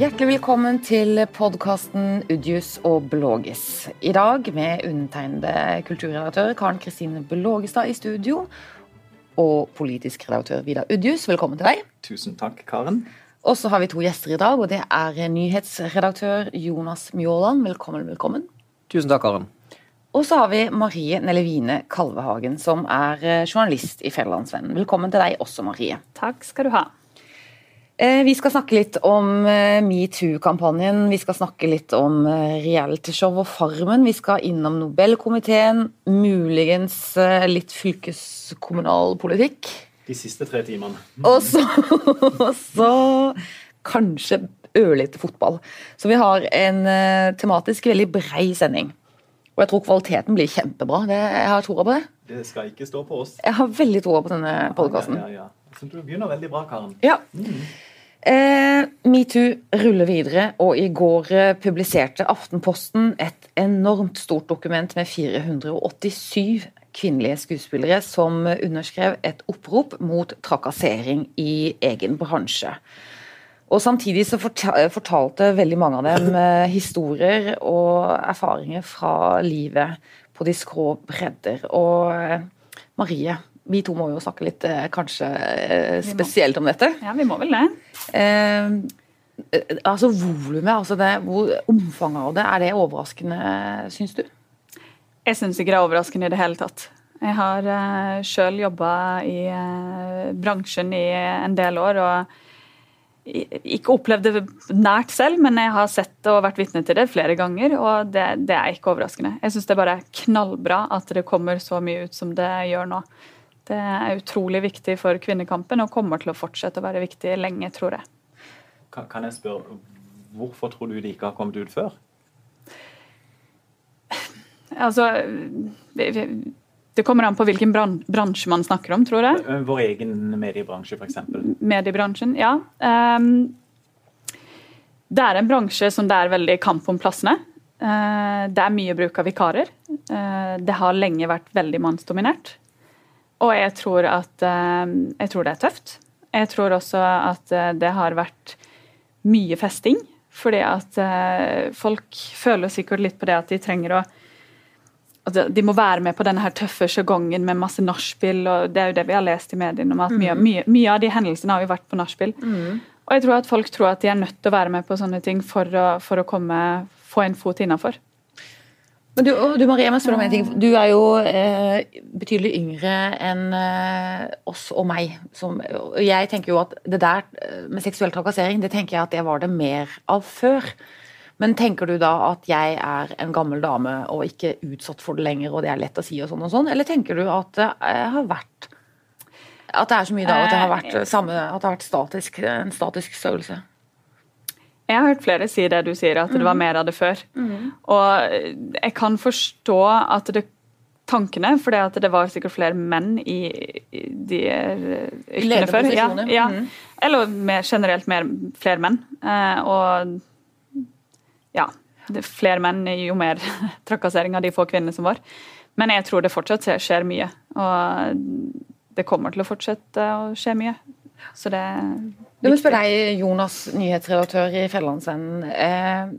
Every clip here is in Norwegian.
Hjertelig velkommen til podkasten Udjus og Blågis. I dag med undertegnede kulturredaktør Karen Kristine Blågestad i studio. Og politisk redaktør Vidar Udjus, velkommen til deg. Tusen takk, Karen. Og så har vi to gjester i dag, og det er nyhetsredaktør Jonas Mjåland. Velkommen, velkommen. Tusen takk, Karen. Og så har vi Marie Nellevine Kalvehagen, som er eh, journalist i Fjellandsvennen. Velkommen til deg også, Marie. Takk skal du ha. Eh, vi skal snakke litt om eh, metoo-kampanjen, vi skal snakke litt om realityshow og Farmen. Vi skal innom Nobelkomiteen, muligens litt fylkeskommunal politikk. De siste tre timene. Og så, så kanskje ørlite fotball. Så vi har en tematisk veldig brei sending. Og jeg tror kvaliteten blir kjempebra. Det, jeg har troa på det. Det skal ikke stå på oss. Jeg har veldig troa på denne podkasten. Ja, ja, ja. Så du begynner veldig bra, Karen. Ja. Mm. Eh, Metoo ruller videre, og i går eh, publiserte Aftenposten et enormt stort dokument med 487 kvinnelige skuespillere som underskrev et opprop mot trakassering i egen bransje. Og Samtidig så fortalte veldig mange av dem eh, historier og erfaringer fra livet på de skrå bredder. Og eh, Marie, vi to må jo snakke litt eh, kanskje spesielt om dette. Ja, vi må vel det. Eh, altså volumet, altså det, hvor, omfanget av det, er det overraskende, syns du? Jeg syns ikke det er overraskende i det hele tatt. Jeg har uh, sjøl jobba i uh, bransjen i en del år. og ikke opplevd det nært selv, men jeg har sett og vært vitne til det flere ganger. Og det, det er ikke overraskende. Jeg syns det er bare knallbra at det kommer så mye ut som det gjør nå. Det er utrolig viktig for kvinnekampen og kommer til å fortsette å være viktig lenge, tror jeg. Kan, kan jeg spørre, hvorfor tror du det ikke har kommet ut før? Altså det kommer an på hvilken bransje man snakker om, tror jeg. Eh, vår egen mediebransje, f.eks. Mediebransjen, ja. Um, det er en bransje som det er veldig kamp om plassene. Uh, det er mye bruk av vikarer. Det har lenge vært veldig mannsdominert. Og jeg tror at uh, Jeg tror det er tøft. Jeg tror også at det har vært mye festing. Fordi at folk føler sikkert litt på det at de trenger å De må være med på denne her tøffe sjargongen med masse nachspiel. Det er jo det vi har lest i mediene om at mye, mm. mye, mye av de hendelsene har jo vært på nachspiel. Mm. Og jeg tror at folk tror at de er nødt til å være med på sånne ting for å, for å komme, få en fot innafor. Men du, du Marie. Du er jo eh, betydelig yngre enn eh, oss og meg. Som, jeg tenker jo at det der eh, med seksuell trakassering, det tenker jeg at det var det mer av før. Men tenker du da at jeg er en gammel dame og ikke utsatt for det lenger, og det er lett å si og sånn og sånn, eller tenker du at det har vært At det er så mye da at det har vært, samme, at det har vært statisk, en statisk størrelse? Jeg har hørt flere si det du sier, at det var mm. mer av det før. Mm. Og jeg kan forstå at det tankene, for det var sikkert flere menn i, i de yrkene før. Ja, ja. Mm. Eller mer, generelt mer, flere menn. Eh, og ja, flere menn, jo mer trakassering av de få kvinnene som var. Men jeg tror det fortsatt skjer mye. Og det kommer til å fortsette å skje mye. Så det Du må spørre deg, Jonas, nyhetsredaktør i Fjellandsenden. Eh,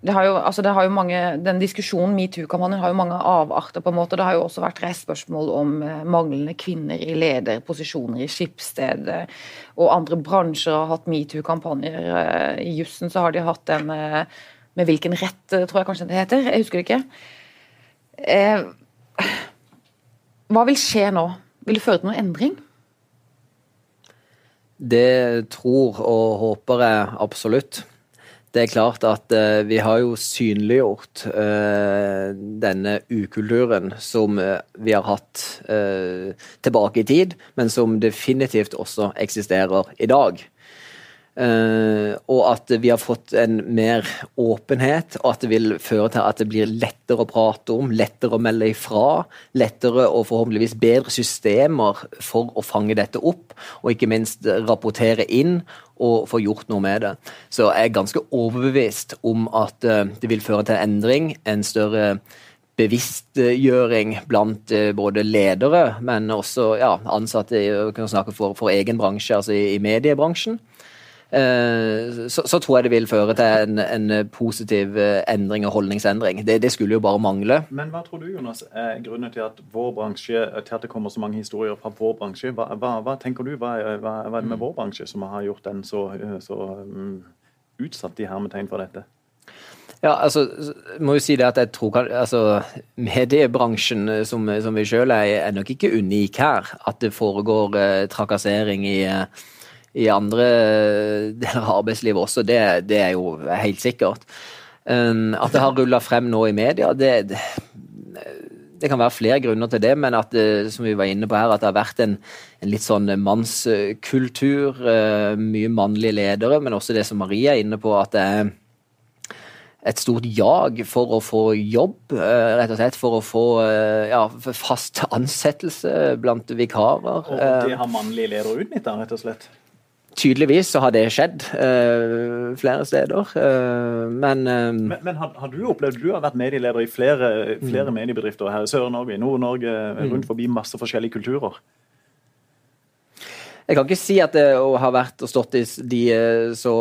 det har jo, altså det har jo mange, Den diskusjonen, metoo-kampanjen, har jo mange avarter. på en måte. Det har jo også vært reist spørsmål om eh, manglende kvinner i lederposisjoner i skipsstedet. Og andre bransjer har hatt metoo-kampanjer. Eh, I jussen så har de hatt en med hvilken rett, tror jeg kanskje det heter. Jeg husker det ikke. Hva vil skje nå? Vil det føre til noen endring? Det tror og håper jeg absolutt. Det er klart at uh, vi har jo synliggjort uh, denne ukulturen som uh, vi har hatt tilbake i tid, men som definitivt også eksisterer i dag. Uh, og at vi har fått en mer åpenhet, og at det vil føre til at det blir lettere å prate om, lettere å melde ifra, lettere og forhåpentligvis bedre systemer for å fange dette opp, og ikke minst rapportere inn og få gjort noe med det. Så jeg er ganske overbevist om at uh, det vil føre til endring, en større bevisstgjøring blant uh, både ledere, men også ja, ansatte for, for egen bransje, altså i, i mediebransjen. Eh, så, så, tror jeg det vil føre til en, en positiv eh, endring og holdningsendring. Det, det, skulle jo bare mangle. Men hva tror du, Jonas, er grunnen til at vår bransje, til at det kommer så mange historier fra vår bransje? Hva, hva, hva tenker du, hva, hva, er det med vår bransje som har gjort den så, så um, utsatt i hermetegn for dette? Ja, altså, må jo si det at jeg tror altså, Mediebransjen som, som vi sjøl er, er nok ikke unik her. At det foregår eh, trakassering i, i andre deler av arbeidslivet også, det, det er jo helt sikkert. Um, at det har rulla frem nå i media, det, det, kan være flere grunner til det, men at det, som vi var inne på her, at det har vært en, en litt sånn mannskultur. Uh, mye mannlige ledere, men også det som Marie er inne på, at det er et stort jag for å få jobb, eh, rett og slett. For å få eh, ja, fast ansettelse blant vikarer. Og det har mannlige ledere utnytta, rett og slett? Tydeligvis så har det skjedd uh, flere steder, uh, men, uh, men, men har, har, du opplevd Du har vært medieleder i flere, flere mm. mediebedrifter her i Sør-Norge, Nord-Norge, mm. rundt forbi masse forskjellige kulturer. Jeg kan ikke si at det har vært og stått i de så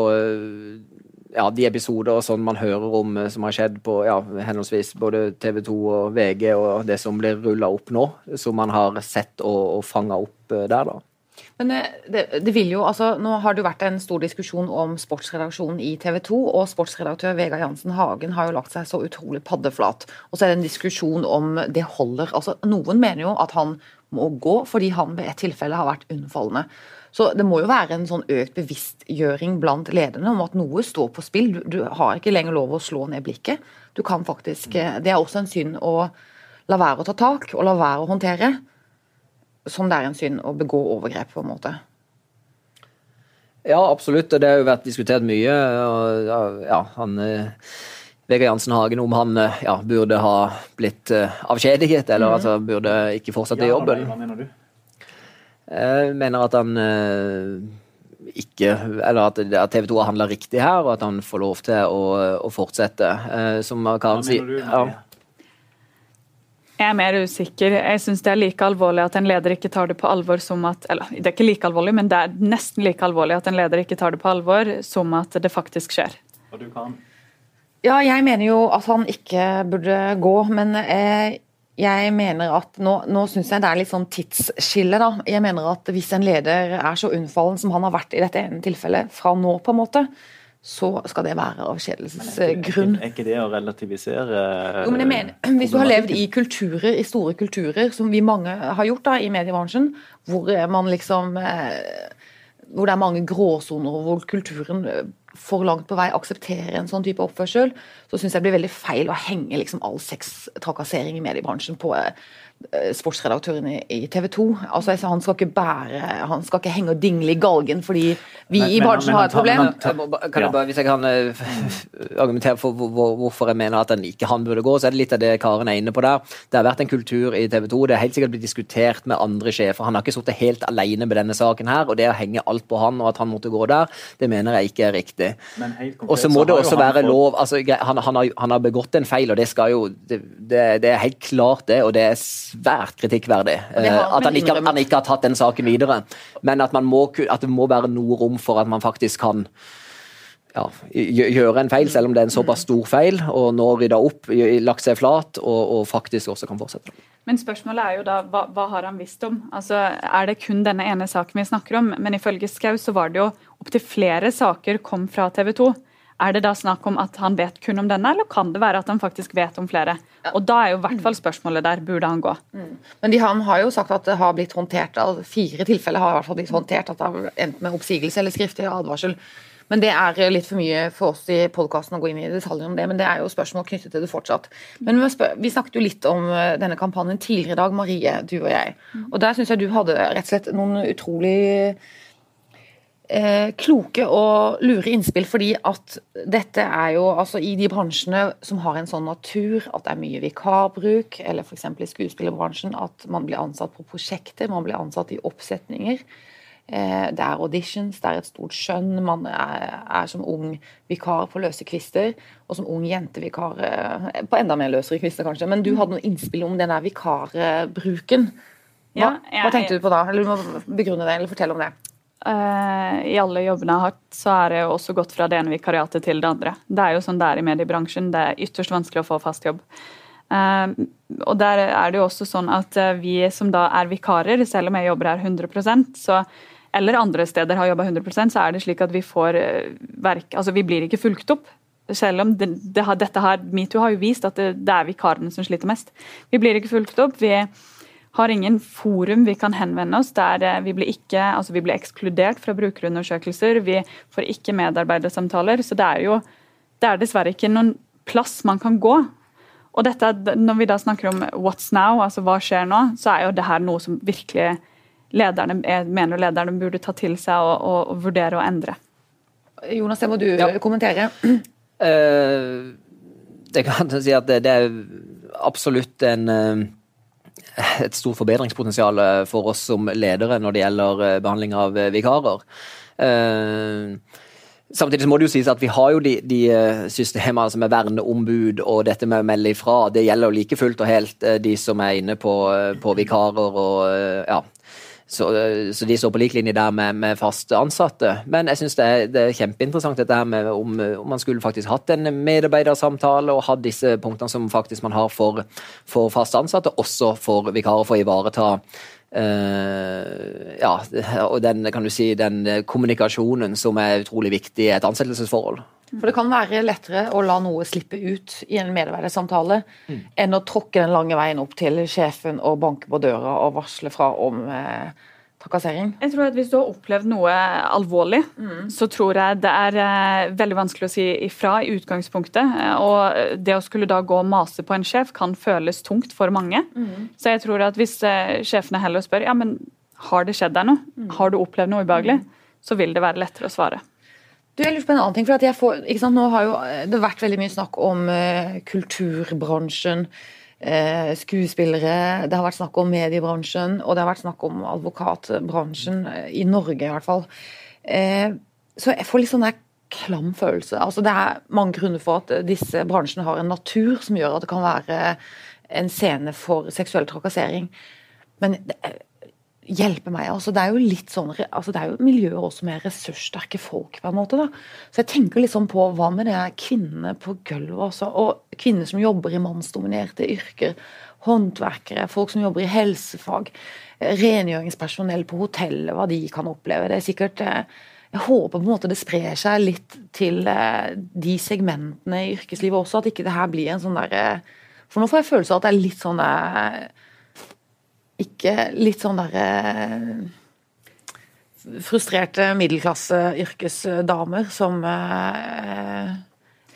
ja, de episoder og sånn man hører om som har skjedd på ja, henholdsvis både TV 2 og VG, og det som blir rulla opp nå, som man har sett og, og fanga opp der, da. Men eh, det, det, vil jo, altså, Nå har det jo vært en stor diskusjon om sportsredaksjonen i TV 2, og sportsredaktør Vegard Jansen Hagen har jo lagt seg så utrolig paddeflat. Og så er det en diskusjon om det holder. Altså, Noen mener jo at han må gå fordi han ved et tilfelle har vært unnfallende. Så det må jo være en sånn økt bevisstgjøring blant lederne om at noe står på spill. Du, du, har ikke lenger lov å slå ned blikket. Du kan faktisk eh, Det er også en synd å la være å ta tak og la være å håndtere. Som det er en synd å begå overgrep, på en måte. Ja, absolutt. Det har jo vært diskutert mye. Og, ja, han... Eh, Vegard Jansen Hagen om han eh, ja, burde ha blitt avskjediget, eller mm. altså, burde ikke fortsatt i jobben. Hva mener du? Jeg mener at han eh, ikke Eller at, TV 2 har handla riktig her, og at han får lov til å, å fortsette. Eh, som Karen sier ja. Jeg er mer usikker. Jeg syns det er like alvorlig at en leder ikke tar det på alvor som at Eller det er ikke like alvorlig, men det er nesten like alvorlig at en leder ikke tar det på alvor som at det faktisk skjer. Og du kan? Ja, jeg mener jo at han ikke burde gå, men eh, jeg mener at Nå, nå syns jeg det er litt sånn tidsskille. da. Jeg mener at Hvis en leder er så unnfallen som han har vært i dette ene tilfellet, fra nå, på en måte, så skal det være avskjedelsesgrunn. Er, ikke det å relativisere jo, men jeg mener, Hvis du har levd i kulturer, i store kulturer, som vi mange har gjort da, i mediebransjen, hvor man liksom eh, hvor det er mange gråsoner, og hvor kulturen for langt på vei aksepterer en sånn type oppførsel, så syns jeg det blir veldig feil å henge liksom all sextrakassering i mediebransjen på eh, Eh, sportsredaktøren i TV 2. Altså, han skal ikke bære Han skal ikke henge og dingle i galgen fordi vi men, i bransjen har et problem. kan jeg bare, hvis jeg kan uh, argumentere for hvorfor jeg mener at han ikke han burde gå, så er det litt av det Karen er inne på der. Det har vært en kultur i TV 2. Det er helt sikkert blitt diskutert med andre sjefer. Han har ikke sittet helt alene med denne saken her, og det å henge alt på han og at han måtte gå der, det mener jeg ikke er riktig. Og så må det også være lov altså, han, han, har, han, har, begått en feil, og det skal jo det, det, det er helt klart det, og det er svært kritikkverdig. Eh, at han ikke, han ikke, har tatt den saken videre. Men at, må, at, det må være noe rom for at man faktisk kan ja, gjøre en feil, selv om det er en såpass stor feil, og nå rydda opp, lagt seg flat, og, og, faktisk også kan fortsette. Men spørsmålet er jo da, hva, hva har han visst om? Altså, Er det kun denne ene saken vi snakker om? Men ifølge Skau så var det jo opptil flere saker kom fra TV 2. Er det da snakk om at han vet kun om denne, eller kan det være at han faktisk vet om flere? Og Da er jo i hvert fall spørsmålet der, burde han gå? Mm. Men de, Han har jo sagt at det har blitt håndtert, fire tilfeller har i hvert fall blitt håndtert, at det har endt med oppsigelse eller skriftlig advarsel. Men det er litt for mye for oss i podkasten å gå inn i detaljer om det, men det er jo spørsmål knyttet til det fortsatt. Men vi snakket jo litt om eh, denne kampanjen tidligere i dag, Marie, du og jeg. Mm. Og der syns jeg du hadde rett og slett noen utrolig eh, kloke og lure innspill, fordi at dette er jo altså i de bransjene som har en sånn natur at det er mye vikarbruk, eller f.eks. i skuespillerbransjen at man blir ansatt på prosjekter, man blir ansatt i oppsetninger. Eh, det er auditions, det er et stort skjønn. Man er, er, som ung vikar på løse kvister, og som ung jentevikar eh, på enda mer løsere kvister, kanskje. Men du hadde noen innspill om den der vikarbruken. Hva, ja, jeg, hva tenkte du på da? Eller du må begrunne det, eller fortelle om det. Eh, i alle jobbene jeg har hatt, så er det også gått fra det ene vikariatet til det andre. Det er jo sånn det er i mediebransjen. Det er ytterst vanskelig å få fast jobb. Eh, og der er det jo også sånn at eh, vi som da er vikarer, selv om jeg jobber her 100% så, eller andre steder har jobba 100% så er det slik at vi får verk Altså, vi blir ikke fulgt opp. Selv om det, det dette her, Metoo har jo vist at det, det er vikarene som sliter mest. Vi blir ikke fulgt opp. vi har ingen forum vi kan henvende oss der eh, vi blir, ikke, altså vi blir ekskludert fra brukerundersøkelser. Vi får ikke medarbeidersamtaler. Så det er jo det er dessverre ikke noen plass man kan gå. Og dette, Når vi da snakker om what's now, altså hva skjer nå, så er jo det her noe som virkelig lederne, mener lederne burde ta til seg og, og, og vurdere å endre. Jonas, det må du ja. kommentere. Uh, det kan jeg si at det, det er absolutt en uh, et stort forbedringspotensial for oss som ledere når det gjelder eh, behandling av eh, vikarer. Eh, samtidig så må det jo sies at vi har jo de, de systemene som er verneombud og dette med å melde ifra. Det gjelder jo like fullt og helt de som er inne på, på vikarer og ja, så, så, de står på lik linje der med, med fast ansatte. Men jeg syns det, det, er kjempeinteressant dette her med om, om, man skulle faktisk hatt en medarbeidersamtale og hatt disse punktene som faktisk man har for, for fast ansatte, også for vikarer, for å ivareta uh, ja, og den, kan du si, den kommunikasjonen som er utrolig viktig i et ansettelsesforhold. For det kan være lettere å la noe slippe ut i en medarbeidersamtale mm. enn å tråkke den lange veien opp til sjefen og banke på døra og varsle fra om eh, trakassering. Jeg tror at Hvis du har opplevd noe alvorlig, mm. så tror jeg det er eh, veldig vanskelig å si ifra i utgangspunktet. Og det å skulle da gå og mase på en sjef kan føles tungt for mange. Mm. Så jeg tror at hvis eh, sjefene heller spør ja, men har det skjedd deg noe, mm. har du opplevd noe ubehagelig, mm. så vil det være lettere å svare. Du, jeg lurer på en annen ting, for jeg får, Nå har jo eh, det vært veldig mye snakk om uh, kulturbransjen, uh, skuespillere, det har vært snakk om mediebransjen, og det har vært snakk om advokatbransjen, uh, i Norge i hvert fall. så jeg får litt sånn der klam følelse. Altså, det er mange grunner for at disse bransjene har en natur som gjør at det kan være en scene for seksuell trakassering. Men det, hjelpe meg. Altså, det er jo litt sånn, altså, det er jo miljøer også med ressurssterke folk. på en måte da. Så jeg tenker liksom på hva med det kvinnene på gulvet også, og kvinner som jobber i mannsdominerte yrker. Håndverkere, folk som jobber i helsefag, rengjøringspersonell på hotellet, hva de kan oppleve. Det er sikkert eh, jeg håper på en måte det sprer seg litt til eh, de segmentene i yrkeslivet også, at ikke det her blir en sånn derre eh, For nå får jeg følelse av at det er litt sånn ikke litt sånn derre eh, frustrerte middelklasse yrkesdamer som eh,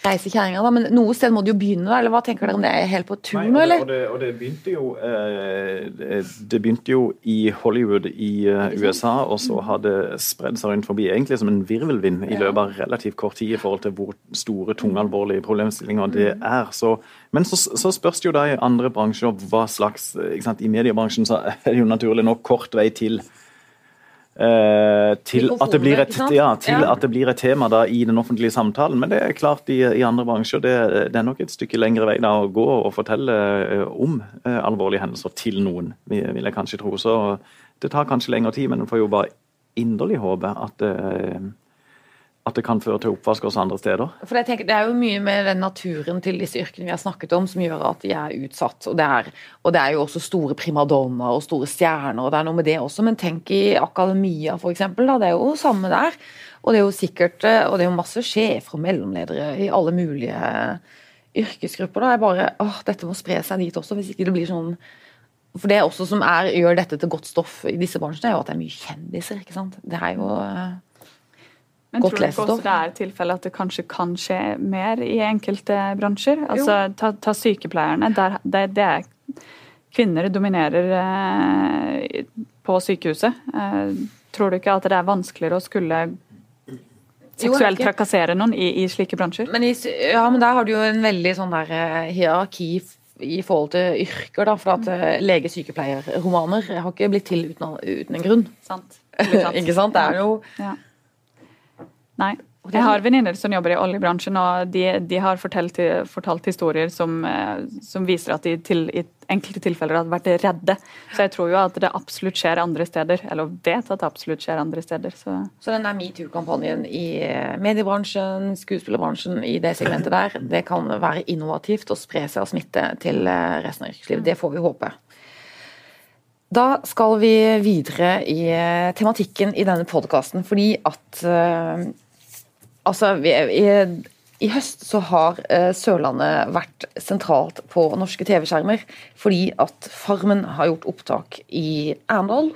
reiser kjerringa, Men noe sted må det jo begynne, da? Eller hva tenker dere om det? Er helt på tur nå, eller? Og det, og det, begynte jo, eh, det begynte jo i Hollywood i eh, USA, og så har det spredd seg rundt forbi egentlig som en virvelvind i løpet av relativt kort tid i forhold til hvor store, tunge, alvorlige problemstillinger det mm. er. Så, men så, så, spørs det jo da i andre bransjer hva slags ikke sant, I mediebransjen så er det jo naturlig nok kort vei til Eh, til, at det, et, ja, til ja. at det blir et tema da, i den offentlige samtalen. Men det er klart i, i andre bransjer det, det, er nok et stykke lengre vei da, å gå og fortelle uh, om eh, alvorlige hendelser til noen, vil, jeg kanskje tro. Så det tar kanskje lengre tid, men en får jo bare inderlig håpe at uh, at det kan føre til oppvask også andre steder? For jeg tenker, Det er jo mye med den naturen til disse yrkene vi har snakket om, som gjør at de er utsatt. Og det er, og det er jo også store primadonnaer og store stjerner, og det er noe med det også. Men tenk i akademia, f.eks. Det er jo samme der. Og det er jo sikkert, og det er jo masse sjefer og mellomledere i alle mulige yrkesgrupper. da, jeg bare, åh, Dette må spre seg dit også, hvis ikke det blir sånn for Det også som er, gjør dette til godt stoff i disse bransjene, er jo at det er mye kjendiser. ikke sant? Det er jo men tror du ikke også det er tilfelle at det kanskje kan skje mer i enkelte bransjer? Altså, ta, ta sykepleierne. Der, det, det er Kvinner dominerer eh, på sykehuset. Eh, tror du ikke at det er vanskeligere å skulle seksuelt trakassere noen i, i slike bransjer? Men i, ja, men der har du jo en veldig sånn der eh, hierarki i forhold til yrker, da. For at uh, lege-sykepleier-romaner har ikke blitt til uten, uten en grunn. Sant. ikke sant? Det er jo ja. Nei. Jeg har venninner som jobber i oljebransjen, og de, de har fortalt, fortalt historier som, eh, som viser at de til, i enkelte tilfeller hadde vært redde. Så jeg tror jo at det absolutt skjer andre steder, eller vet at det absolutt skjer andre steder. Så. Så den der metoo-kampanjen i eh, mediebransjen, skuespillerbransjen, i det segmentet der, det kan være innovativt og spre seg og smitte til eh, resten av yrkeslivet. Det får vi håpe. Da skal vi videre i tematikken i denne podkasten, fordi at Altså, vi, i, i høst så har eh, Sørlandet vært sentralt på norske TV-skjermer fordi at Farmen har gjort opptak i Arendal.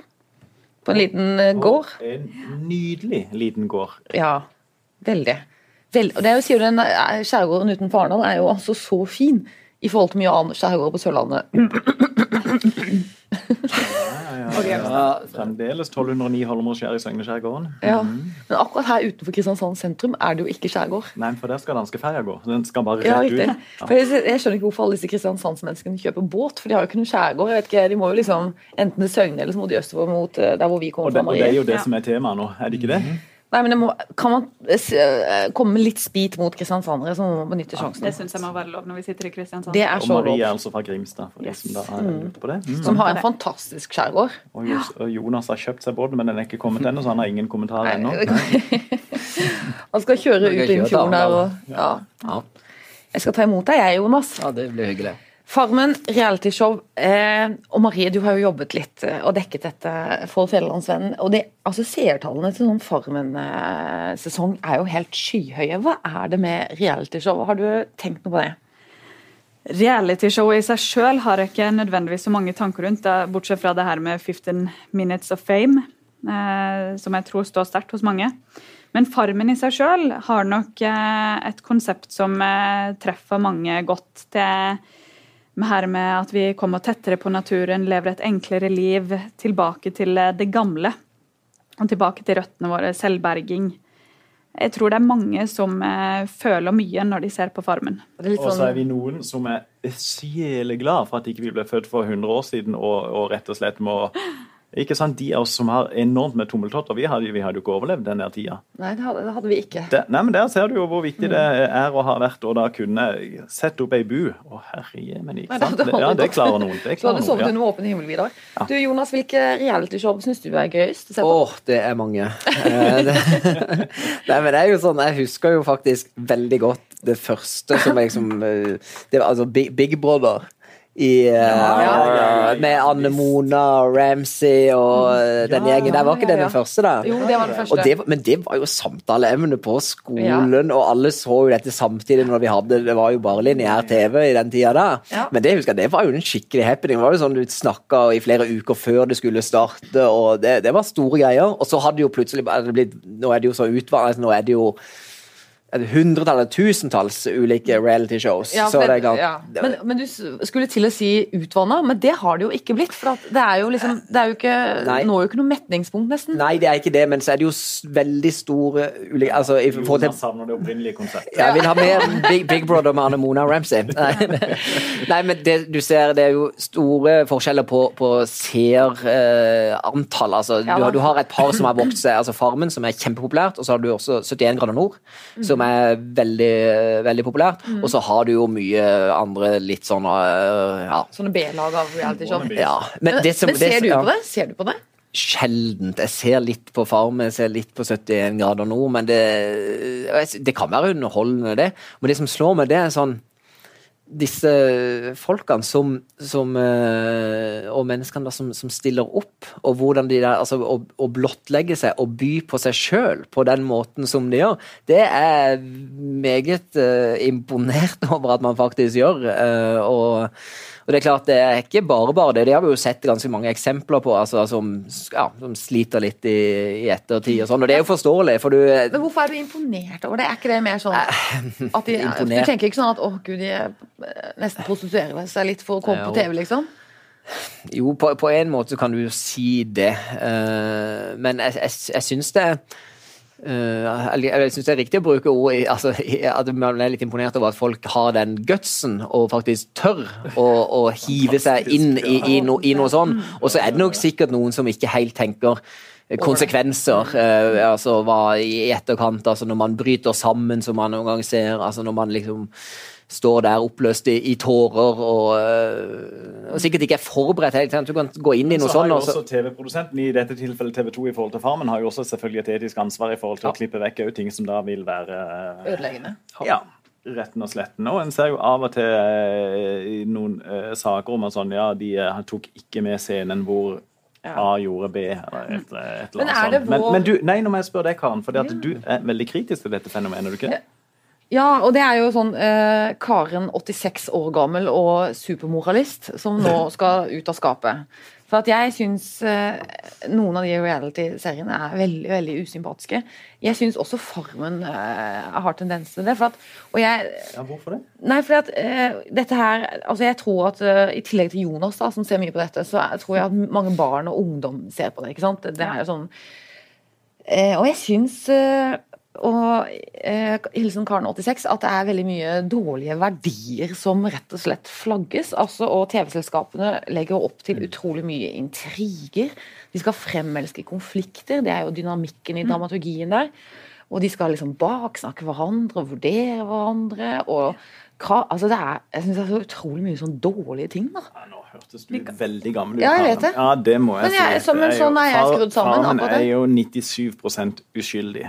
På en liten eh, gård. En nydelig liten gård. Ja, veldig. Vel, og det er jo, sier den eh, Skjærgården utenfor Arendal er jo altså så fin i forhold til mye annen skjærgård på Sørlandet. Ja, ja, ja. Fremdeles 1209 Holmårskjær i Søgne skjærgården. Ja. Men akkurat her utenfor Kristiansand sentrum er det jo ikke skjærgård. Nei, for der skal danskeferja gå. Den skal bare rett ut. For jeg, jeg skjønner ikke hvorfor alle disse kristiansandsmenneskene kjøper båt, for de har jo ikke noen skjærgård. Jeg vet ikke, De må jo liksom enten til Søgne eller så må de østover mot eh, der hvor vi kommer Og det, fra. og det er jo det Ja. som er temaet nå, er det ikke det? Nei, men det må, Kan man eh, komme litt spit mot kristiansandere, så må man benytte sjansen. Det syns jeg må være lov når vi sitter i Kristiansand. Det er så lov. Og Marie er altså fra Grimstad, for de Yes. som da er ute på det. Mm. Som har en fantastisk skjærgård. Og Jonas har kjøpt seg båt, men den er ikke kommet ennå, så han har ingen kommentar ennå. Han skal kjøre ut i fjorden der og ja. Ja. Jeg skal ta imot deg, jeg, Jonas. ja, det blir hyggelig. Farmen realityshow. Eh, og Marie, du har jo jobbet litt eh, og dekket dette for Fjellandsvennen. Og det, altså seertallene til sånn Farmen-sesong er jo helt skyhøye. Hva er det med realityshow? Har du tenkt noe på det? Realityshow i seg sjøl har jeg ikke nødvendigvis så mange tanker rundt, bortsett fra det her med 15 minutes of fame, eh, som jeg tror står sterkt hos mange. Men Farmen i seg sjøl har nok eh, et konsept som treffer mange godt. Det med her med at vi kommer tettere på naturen, lever et enklere liv, tilbake til eh, det gamle. Og tilbake til røttene våre, selvberging. Jeg tror det er mange som eh, føler mye når de ser på Farmen. Er Og så er sånn, vi noen som er sjeleglad for at ikke vi ble født for 100 år siden og, og rett og slett må ikke sant, De av oss som har enormt med tommeltotter, vi hadde, vi hadde jo ikke overlevd den der tida. nei, det hadde, det hadde vi ikke. Det, nei, men Der ser du jo hvor viktig det er å ha vært å da kunne sette opp ei bu. Å, herre men ikke Nei, det sant? Ja, det klarer noen. Det hadde klarer du sovet noen, ja. under åpen himmel, Vidar. Ja. Du, Jonas, hvilke realityshow syns du er gøyest å oh. Åh, det er mange. Eh, nei, men det er jo sånn, jeg husker jo faktisk veldig godt det første som jeg liksom Det var altså Big, Big Brother. I, eh, ja, ja. Med Anne Mona og Ramsay og den Ja, gjengen der. Var ikke det den første, da? Jo, det var den første. Det, men det var jo samtaleemne på skolen, og alle så jo dette samtidig når vi hadde Det var jo bare lineær TV i den tida da. Men det husker jeg, det var jo en skikkelig happening. Det var jo sånn Du snakka i flere uker før det skulle starte, og det, det var store greier. Og så hadde jo plutselig blitt, Nå er det jo så utvannet, nå er det jo det hundretallet, tusentalls ulike reality shows. Ja, så for det ja. men, men du skulle til å si utvanna, men det har det jo ikke blitt. For at det er jo liksom Det er jo ikke Nei. Når jo ikke noe metningspunkt, nesten. Nei, det er ikke det, men så er det jo veldig store ulike altså, i forhold til Jonas savner det opprinnelige konseptet. Jeg vil ha mer Big, Big Brother med Anne Mona Ramsay. Nei, nei men det, du ser, det er jo store forskjeller på, på seerantall. altså, Ja du, du har et par som har vokst seg, altså Farmen, som er kjempepopulært, og så har du også 71 grader nord, som er veldig, veldig populært. Og så har du jo mye andre litt sånn øh, ja. Sånne B-lag av reality show. ja. Men, Men, det som, men ser det, du ja. på det? Ser du på det? Sjeldent. Jeg ser litt på Farmen, jeg ser litt på 71 grader nord, men det, det kan være underholdende, det. Men det som slår meg, det er sånn disse folkene som, som eh, Og menneskene som, som stiller opp, og hvordan de der altså, å, å blottlegge seg og by på seg sjøl på den måten som de gjør, det er meget uh, imponert over at man faktisk gjør. Uh, og og det er klart, det er ikke bare bare det. Det har vi jo sett ganske mange eksempler på, altså, som, ja, som sliter litt i, i ettertid og sånn. Og det er jo forståelig, for du Men hvorfor er du imponert over det? Er ikke det mer sånn at de, Du tenker ikke sånn at å gud, de eh, nesten prostituerer seg litt for å komme på TV, liksom? Jo, på, på en måte kan du jo si det, eh, men jeg, jeg, jeg syns det eh, jeg jeg syns det er riktig å bruke ord altså, at man er litt imponert over at folk har den gutsen og faktisk tør å, å hive seg inn i, i, no, i noe sånn. Og så er det nok sikkert noen som ikke helt tenker konsekvenser. uh, altså hva i etterkant, altså når man bryter sammen, som man noen gang ser. altså når man liksom står der oppløst i, i tårer og, øh, og, sikkert ikke er forberedt. Helt, du kan gå inn i noe sånt. Så har jo også TV-produsenten, i dette tilfellet TV 2 i forhold til Farmen, har jo også selvfølgelig et etisk ansvar i forhold til ja. å klippe vekk ting som da vil være øh, Ødeleggende. Ja retten og sletten. Og en ser jo av og til eh, i noen uh, saker om at sånn, ja, de uh, tok ikke med scenen hvor ja. A gjorde B, eller et, et eller annet sånt. Men, men, du, nei, nå må jeg spørre deg, Karen, for ja. du er veldig kritisk til dette fenomenet, er du ikke? Ja, og det er jo sånn eh, Karen, 86 år gammel og supermoralist, som nå skal ut av skapet. For at jeg syns eh, noen av de reality-seriene er veldig veldig usympatiske. Jeg syns også Farmen eh, har tendens til det. For at, og jeg, ja, hvorfor det? Nei, fordi at eh, dette her altså Jeg tror at eh, i tillegg til Jonas, da, som ser mye på dette, så tror jeg at mange barn og ungdom ser på det. ikke sant? Det er jo sånn eh, Og jeg syns eh, og eh, hilsen Karen 86 at det er veldig mye dårlige verdier som rett og slett flagges. Altså, og TV-selskapene legger opp til utrolig mye intriger. De skal fremelske konflikter, det er jo dynamikken i mm. dramaturgien der. Og de skal liksom baksnakke hverandre og vurdere hverandre. og altså det er, Jeg synes det er så utrolig mye sånn dårlige ting. da. Ja, nå hørtes du veldig gammel ut. Ja, jeg vet det. Ja, det må jeg, jeg si. Men sånn er jeg skrudd sammen. Faren er jo 97% uskyldig.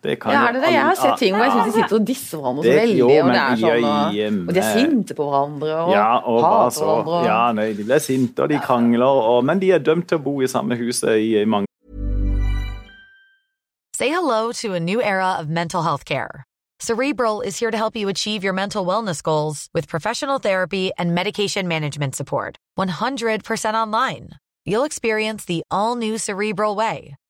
Det kan ja, er det det? Jeg har sett ting hvor jeg syns de sitter og disser hverandre så veldig. og, det er sånn, og, og de er sinte på hverandre og, ja, og hater hverandre. Og... Ja, nei, de blir sinte og de krangler, og, men de er dømt til å bo i samme huset i mange Say hello to a new era of mental health care. Cerebral is here to help you achieve your mental wellness goals with professional therapy and medication management support. 100% online. You'll experience the all new Cerebral Way,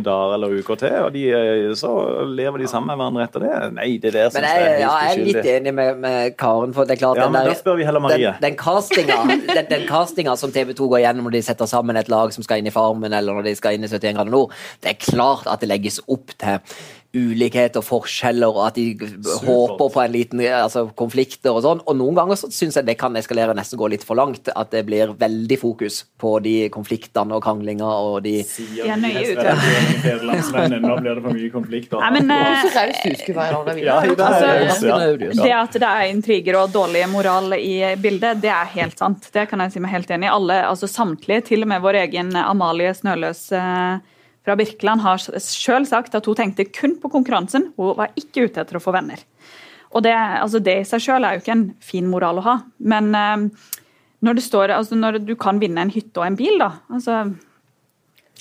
Dager eller uker til, og de, eh, så lever de sammen med hverandre etter det. Nei, det der Men jeg, ja, jeg er litt enig med, med, Karen. for det er klart ja, den, der. Den, den, castinga, den, den, castinga som TV 2 går gjennom når de setter sammen et lag som skal inn i Farmen, eller når de skal inn i 71 grader nord, det er klart at det legges opp til ulikhet og forskjeller, og at de Super. håper på en liten altså, konflikter og sånn. Og noen ganger så syns jeg det kan eskalere nesten gå litt for langt. At det blir veldig fokus på de konfliktene og kranglinga og de De er nøye ja. Nå blir det for mye konflikter. Nei, men. Ja, det, altså, det at det er intriger og dårlig moral i bildet, det er helt sant. Det kan jeg si meg helt enig i. Alle, altså Samtlige, til og med vår egen Amalie Snøløs uh, fra Birkeland har sjøl sagt at hun tenkte kun på konkurransen, hun var ikke ute etter å få venner. Og Det, altså det i seg sjøl er jo ikke en fin moral å ha, men eh, når, det står, altså når du kan vinne en hytte og en bil, da altså,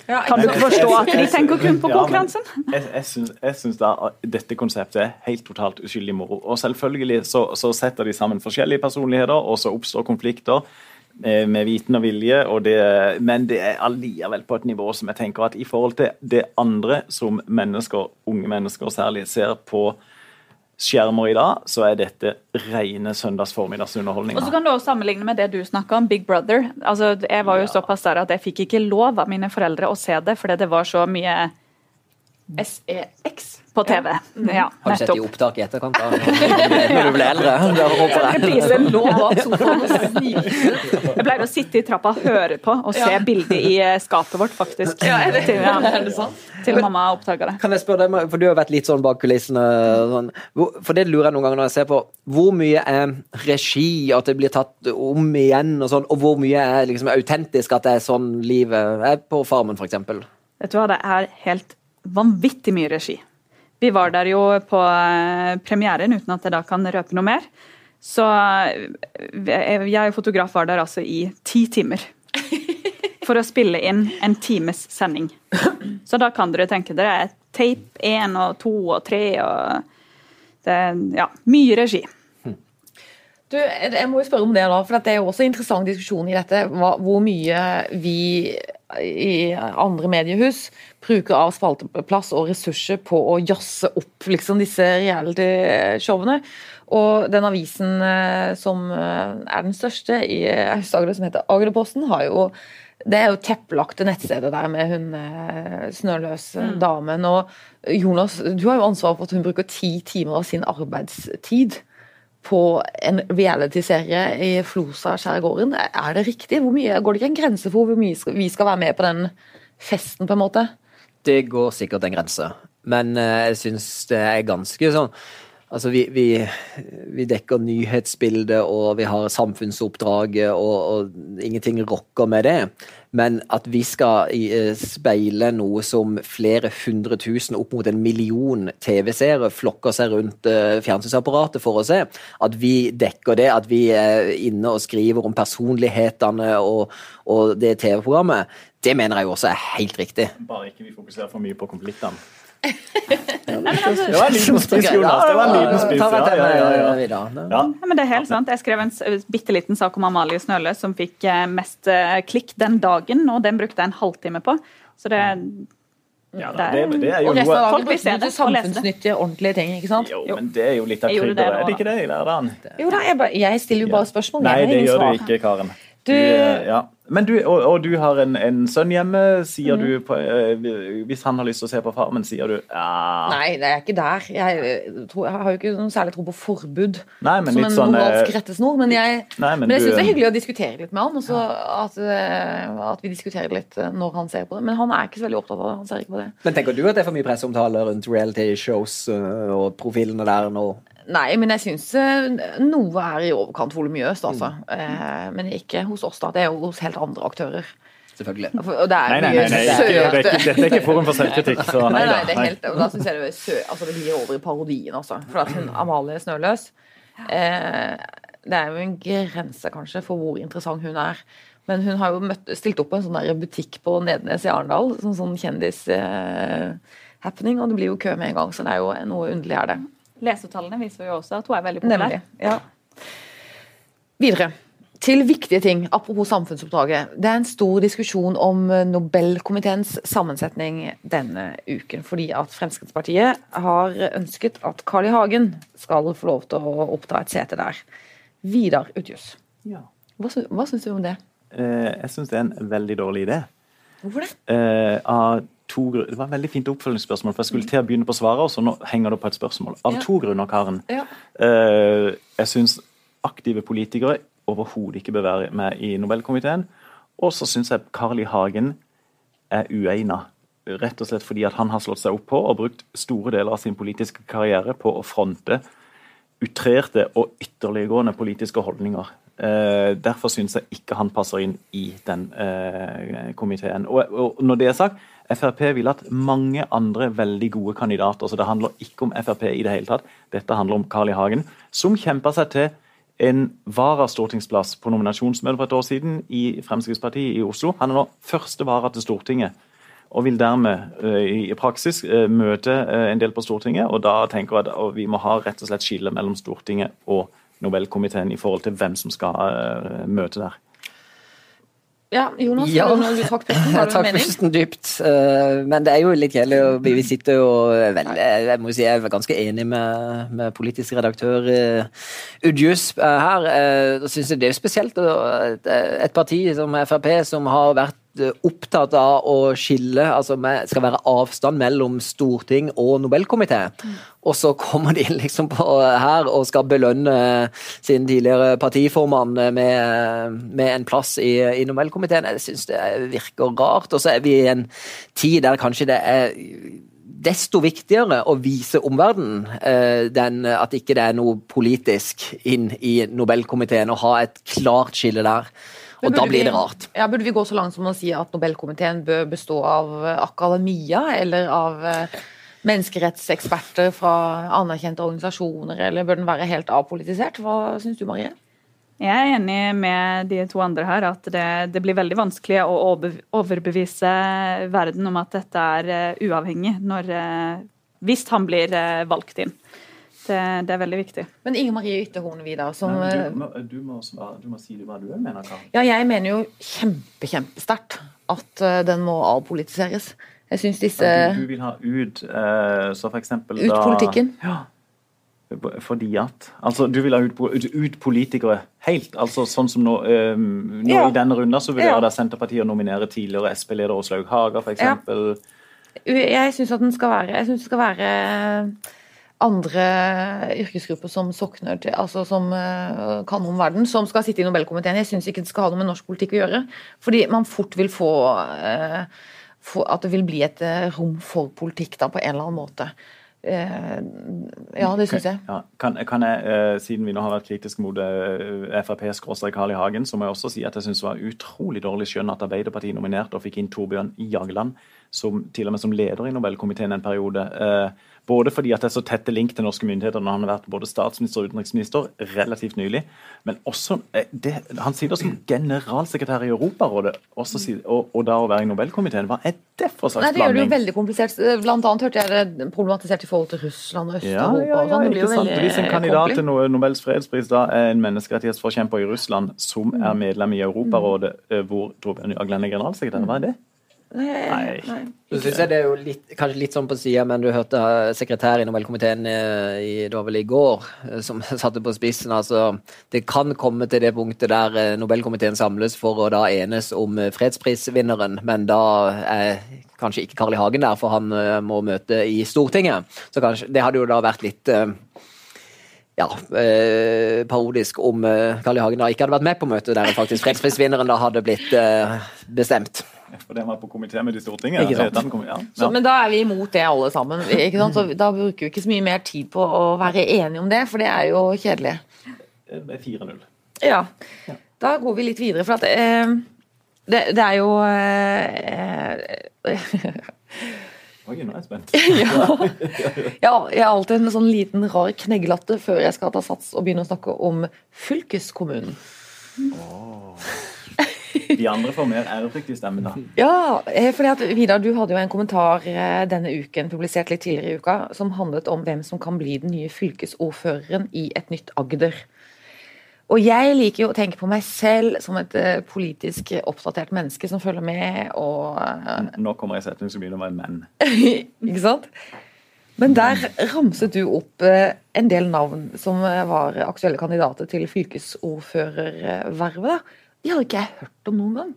ja, Kan du ikke forstå at de tenker kun på konkurransen? Ja, jeg, jeg syns da dette konseptet er helt totalt uskyldig moro. Og selvfølgelig så, så setter de sammen forskjellige personligheter, og så oppstår konflikter. Eh, med viten og vilje, og det, men det er allikevel på et nivå som jeg tenker at i forhold til det andre som mennesker, unge mennesker særlig, ser på skjermer i dag, så er dette rene søndagsformiddagsunderholdning. Og så kan du også sammenligne med det du snakka om, Big Brother. Altså, jeg var jo ja. såpass der at jeg fikk ikke lov av mine foreldre å se det, fordi det var så mye SEX på TV. Ja. Mm. Ja, har du sett i opptak i etterkant da, når du ble eldre? Jeg pleier å sitte i trappa og høre på og se ja. bildet i eh, skapet vårt, faktisk. Ja, er det, ja. er det sant? Til mamma oppdaga det. Kan jeg spørre deg, for Du har vært litt sånn bak kulissene. Sånn. For det lurer jeg noen ganger når jeg ser på. Hvor mye er regi, at det blir tatt om igjen, og sånn, og hvor mye er liksom autentisk at det er sånn livet er på Farmen, f.eks.? Vet du hva, det er helt vanvittig mye regi. Vi var der jo på eh, premieren, uten at jeg da kan røpe noe mer. Så eh, jeg og fotograf var der altså i ti timer. For å spille inn en times sending. Så da kan dere tenke dere tape én og to og tre og det, Ja, mye regi. Du, jeg må jo spørre om det da, for det er jo også en interessant diskusjon i dette. Hva, hvor mye vi i andre mediehus bruker av spalteplass og ressurser på å jazze opp liksom, disse reality-showene. Og den avisen eh, som eh, er den største i Aust-Agder, som heter Agderposten, har jo det er jo teppelagte nettstedet der med hun eh, snøløse mm. damen. Og Jonas, du har jo ansvar for at hun bruker ti timer av sin arbeidstid på en realityserie i Flosa-skjærgården. Er det riktig? Mye, går det ikke en grense for hvor mye vi skal være med på den festen, på en måte? Det går sikkert en grense, men jeg syns det er ganske sånn Altså, vi, vi, vi, dekker nyhetsbildet, og vi har samfunnsoppdraget, og, og, ingenting rokker med det. Men at vi skal eh, speile noe som flere hundre tusen, opp mot en million TV-seere flokker seg rundt uh, fjernsynsapparatet for å se, at vi dekker det, at vi er inne og skriver om personlighetene og, og det TV-programmet, det mener jeg også er helt riktig. Bare ikke vi fokuserer for mye på konfliktene. Nei, altså, det var en liten spiss, Jonas. Det var en liten. Ja, ja, ja, ja, men det er helt sant. Jeg skrev en bitte liten sak om Amalie Snøle som fikk eh, mest eh, klikk den dagen, og den brukte jeg en halvtime på. Så det ja, da, det, det er jo og resten av dagen brukte du samfunnsnyttige, ordentlige ting. ikke sant? Jo, men det er jo litt av krydderet, er det ikke det i hverdagen? Jo da, jeg, jeg, stiller jo bare spørsmål. Nei, det gjør du ikke, Karen. Du, du ja. Men du, og, og, du har en, en, sønn hjemme, sier mm. du på, uh, Hvis han har lyst til å se på Farmen, sier du ja. Nei, det er ikke der. Jeg, eh, tror, jeg har jo ikke noen særlig tro på forbud nei, som en sånn, moralsk rettesnor. Men jeg, nei, men men jeg syns det er hyggelig å diskutere litt med han. Også ja. at, at, vi diskuterer litt når han ser på det. Men han er ikke så veldig opptatt av det. Han ser ikke på det. Men tenker du at det er for mye presseomtale rundt reality shows og profilene der nå? Nei, men jeg syns noe er i overkant volumiøst, altså. Mm. Eh, men ikke hos oss, da. Det er jo hos helt andre aktører selvfølgelig. Og det er nei, nei, nei, nei, ikke, dette er ikke forum for selvkritikk. Så nei, nei, det er helt, og da syns jeg det, sø, altså, det blir over i parodien, altså. For at hun, Amalie Snøløs eh, Det er jo en grense, kanskje, for hvor interessant hun er. Men hun har jo møtt, stilt opp på en sånn butikk på Nednes i Arendal, sånn, sånn kjendis-happening, eh, og det blir jo kø med en gang, så det er jo noe underlig er det. Lesertallene viser jo også at hun er veldig populær. Nemlig, ja. Videre til viktige ting, apropos samfunnsoppdraget. Det er en stor diskusjon om eh, Nobelkomiteens sammensetning denne uken. Fordi at Fremskrittspartiet har ønsket at Carl I. Hagen skal få lov til å oppta et sete der. Vidar Utjus, ja. hva, hva syns du om det? Eh, jeg syns det er en veldig dårlig idé. Hvorfor det? Eh, to, det var et veldig fint oppfølgingsspørsmål, for jeg skulle til å begynne på svaret, og så nå henger det på et spørsmål. Av ja. to grunner, Karen. Ja. Eh, jeg syns aktive politikere overhodet ikke bør være med i Nobelkomiteen. Og så syns jeg Carl I. Hagen er uegna. Rett og slett fordi at han har slått seg opp på og brukt store deler av sin politiske karriere på å fronte utrerte og ytterliggående politiske holdninger. Eh, derfor syns jeg ikke han passer inn i den eh, komiteen. Og, og, når det er sagt, Frp vil at mange andre veldig gode kandidater. så Det handler ikke om Frp i det hele tatt. Dette handler om Carl I. Hagen, som kjemper seg til en varastortingsplass på nominasjonsmøtet for et år siden i Fremskrittspartiet i Oslo. Han er nå første vara til Stortinget, og vil dermed uh, i praksis uh, møte uh, en del på Stortinget. og Da tenker jeg at vi må ha rett og slett skille mellom Stortinget og Nobelkomiteen i forhold til hvem som skal møte der. Ja, Jonas, ja, du trakk pusten, har du en mening? pusten dypt. Uh, men det er jo litt kjedelig. Vi sitter jo veldig Jeg må si jeg er ganske enig med, med politisk redaktør Udjus her. Jeg da syns jeg det er spesielt et, parti som Frp, som har vært Eh, opptatt av å skille altså med, skal være avstand mellom storting og Nobelkomité. Mm. Og så kommer de liksom på her og skal belønne sin tidligere partiformann med, med en plass i, i Nobelkomiteen. Jeg syns det virker rart. Og så er vi i en tid der kanskje det er desto viktigere å vise omverdenen eh, at ikke det er noe politisk inn i Nobelkomiteen, og ha et klart skille der. Og da blir det rart. ja, Burde vi gå så langt som å si at Nobelkomiteen bør bestå av eh, akademia, eller av eh, menneskerettseksperter fra anerkjente organisasjoner, eller bør den være helt apolitisert? Hva syns du, Marie? Jeg er enig med de to andre her at det, det blir veldig vanskelig å overbevise verden om at dette er uh, uavhengig når, hvis han blir valgt inn. Det, det, er veldig viktig. Men Inger Marie Ytterhorn Vidar som Nei, du, må, du, må, du, må, si hva du mener. Karen. Ja, jeg mener jo kjempe, kjempesterkt at den må avpolitiseres. Jeg syns disse du, vil ha ut så for eksempel Ut politikken. Ja fordi at Altså, du vil ha ut, ut politikere helt? altså Sånn som nå, um, nå ja. i denne runden så vil ja. da Senterpartiet nominere tidligere Sp-leder Åslaug Haga, f.eks. Ja. Jeg syns at den skal være Jeg synes det skal være andre yrkesgrupper som sokner til, altså som uh, kan om verden, som skal sitte i Nobelkomiteen. Jeg syns ikke det skal ha noe med norsk politikk å gjøre. Fordi man fort vil få, uh, få At det vil bli et uh, rom for politikk da, på en eller annen måte. Eh, ja, det syns jeg. Ja. Kan, kan, jeg, eh, Siden vi nå har vært kritiske mot eh, FrPs Carl I. Hagen, så må jeg også si at jeg syns det var utrolig dårlig skjønn at Arbeiderpartiet nominerte og fikk inn Torbjørn Jagland, som, til og med som leder i Nobelkomiteen en periode. Eh, både fordi at det er så tette link til norske myndigheter når han har vært både statsminister og utenriksminister relativt nylig, men også eh, det, Han sitter som generalsekretær i Europarådet også, og, og, da å være i Nobelkomiteen. Hva er det for slags blanding? Det gjør det jo veldig komplisert. Blant annet hørte jeg det problematisert i forhold til Russland og Øst-Europa. Ja, ja, ja, sånn. Hvis en kandidat til Nobels fredspris da er en menneskerettighetsforkjemper i Russland som er medlem i Europarådet, eh, hvor Torbjørn Jagland er generalsekretær, hva er det? Nei. nei. Så syns jeg det er jo litt, kanskje litt sånn på sida, men du hørte sekretær i Nobelkomiteen eh, i, det var vel i går, eh, som satte på spissen. altså Det kan komme til det punktet der eh, Nobelkomiteen samles for å da enes om fredsprisvinneren, men da er kanskje ikke Carl I. Hagen der, for han må møte i Stortinget. Så kanskje, det hadde jo da vært litt ja, eh, parodisk om eh, Carl I. Hagen da ikke hadde vært med på møtet der faktisk fredsprisvinneren da hadde blitt eh, bestemt. For den var på komitémøte i Stortinget. Ikke sant? Ja. Så, men da er vi imot det alle sammen. Ikke sant? Så da bruker vi ikke så mye mer tid på å være enige om det, for det er jo kjedelig. Det er 4-0. Ja. Da går vi litt videre, for at eh, det, det, er jo eh, Oi, nå er jeg spent. ja. ja. jeg har alltid en sånn liten rar kneglatte før jeg skal ta sats og begynne å snakke om fylkeskommunen. Oh. De andre får mer ærefrykt i stemmen, da. Ja, eh, fordi at Vidar, du hadde jo en kommentar eh, denne uken, publisert litt tidligere i uka, som handlet om hvem som kan bli den nye fylkesordføreren i et nytt Agder. Og jeg liker jo å tenke på meg selv som et uh, politisk oppdatert menneske som følger med og Nå kommer jeg setning som begynner være menn. Ikke sant? Men der ramset du opp en del navn som var aktuelle kandidater til fylkesordførervervet. De hadde ikke jeg hørt om noen gang.